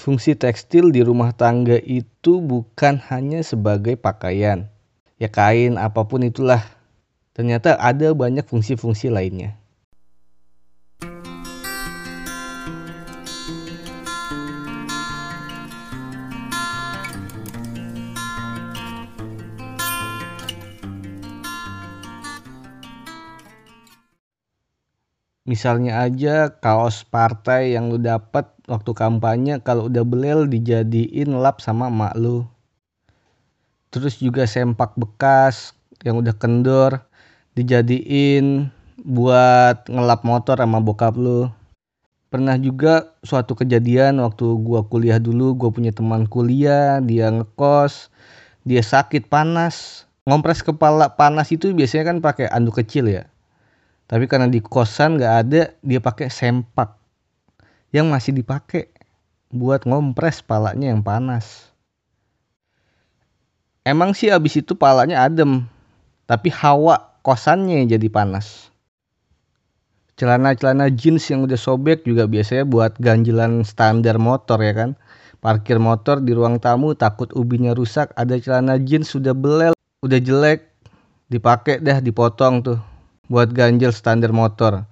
fungsi tekstil di rumah tangga itu bukan hanya sebagai pakaian. Ya kain apa pun itulah. Ternyata ada banyak fungsi-fungsi lainnya. Misalnya aja kaos partai yang lu dapat waktu kampanye kalau udah belel dijadiin lap sama emak lu. Terus juga sempak bekas yang udah kendor dijadiin buat ngelap motor sama bokap lu. Pernah juga suatu kejadian waktu gua kuliah dulu, gua punya teman kuliah, dia ngekos, dia sakit panas. Ngompres kepala panas itu biasanya kan pakai anduk kecil ya tapi karena di kosan nggak ada dia pakai sempak. Yang masih dipakai buat ngompres palanya yang panas. Emang sih abis itu palanya adem tapi hawa kosannya jadi panas. Celana-celana jeans yang udah sobek juga biasanya buat ganjilan standar motor ya kan? Parkir motor di ruang tamu takut ubinya rusak ada celana jeans sudah belel udah jelek dipakai dah dipotong tuh buat ganjil standar motor.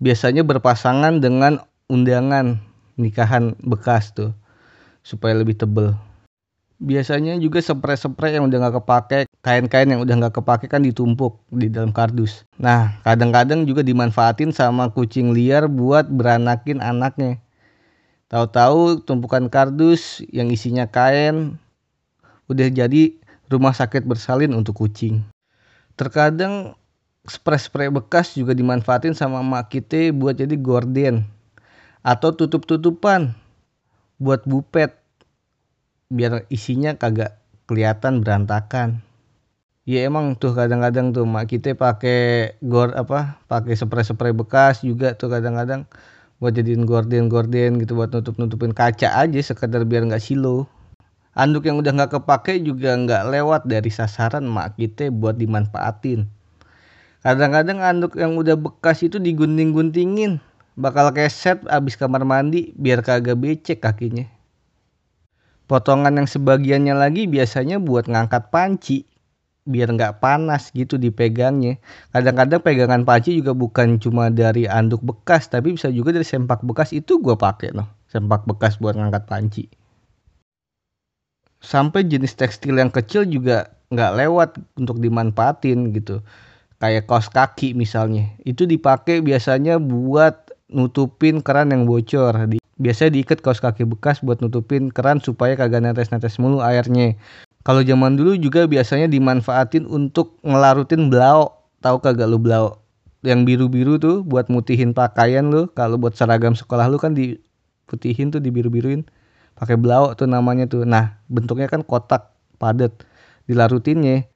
Biasanya berpasangan dengan undangan nikahan bekas tuh supaya lebih tebel. Biasanya juga spray-spray yang udah nggak kepake, kain-kain yang udah nggak kepake kan ditumpuk di dalam kardus. Nah, kadang-kadang juga dimanfaatin sama kucing liar buat beranakin anaknya. Tahu-tahu tumpukan kardus yang isinya kain udah jadi rumah sakit bersalin untuk kucing. Terkadang spray-spray bekas juga dimanfaatin sama mak kita buat jadi gorden atau tutup-tutupan buat bupet biar isinya kagak kelihatan berantakan. Ya emang tuh kadang-kadang tuh mak kita pakai gor apa pakai spray-spray bekas juga tuh kadang-kadang buat jadiin gorden-gorden gitu buat nutup-nutupin kaca aja sekedar biar nggak silo. Anduk yang udah nggak kepake juga nggak lewat dari sasaran mak kita buat dimanfaatin kadang-kadang anduk yang udah bekas itu digunting-guntingin. Bakal keset abis kamar mandi biar kagak becek kakinya. Potongan yang sebagiannya lagi biasanya buat ngangkat panci biar nggak panas gitu dipegangnya. Kadang-kadang pegangan panci juga bukan cuma dari anduk bekas tapi bisa juga dari sempak bekas. Itu gue pakai loh sempak bekas buat ngangkat panci. Sampai jenis tekstil yang kecil juga nggak lewat untuk dimanfaatin gitu kayak kaos kaki misalnya. Itu dipakai biasanya buat nutupin keran yang bocor. Di, biasanya diikat kaos kaki bekas buat nutupin keran supaya kagak netes-netes mulu airnya. Kalau zaman dulu juga biasanya dimanfaatin untuk ngelarutin blau. Tahu kagak lu blau? Yang biru-biru tuh buat mutihin pakaian lu. Kalau buat seragam sekolah lu kan diputihin tuh dibiru-biruin. Pakai blau tuh namanya tuh. Nah bentuknya kan kotak padat. Dilarutinnya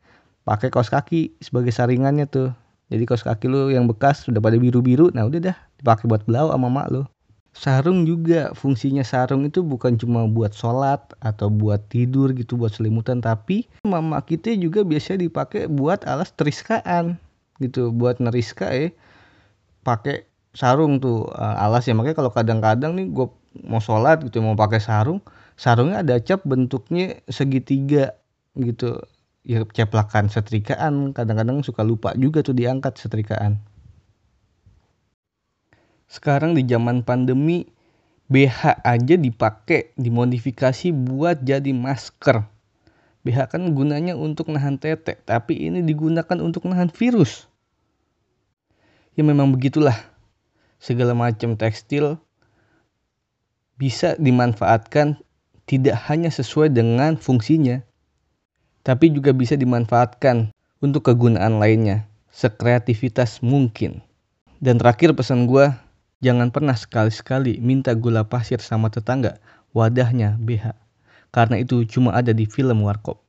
pakai kaos kaki sebagai saringannya tuh. Jadi kaos kaki lu yang bekas sudah pada biru-biru nah udah dah dipakai buat belau sama mak lu. Sarung juga fungsinya sarung itu bukan cuma buat sholat atau buat tidur gitu buat selimutan tapi mama kita juga biasanya dipakai buat alas teriskaan gitu buat neriska ya pakai sarung tuh uh, alas ya. Makanya kalau kadang-kadang nih gue mau sholat gitu mau pakai sarung sarungnya ada cap bentuknya segitiga gitu ya ceplakan setrikaan. Kadang-kadang suka lupa juga tuh diangkat setrikaan. Sekarang di zaman pandemi BH aja dipakai dimodifikasi buat jadi masker. BH kan gunanya untuk nahan tete tapi ini digunakan untuk nahan virus. Ya memang begitulah. Segala macam tekstil bisa dimanfaatkan tidak hanya sesuai dengan fungsinya tapi juga bisa dimanfaatkan untuk kegunaan lainnya, sekreativitas mungkin. Dan terakhir pesan gue, jangan pernah sekali-sekali minta gula pasir sama tetangga, wadahnya BH. Karena itu cuma ada di film Warkop.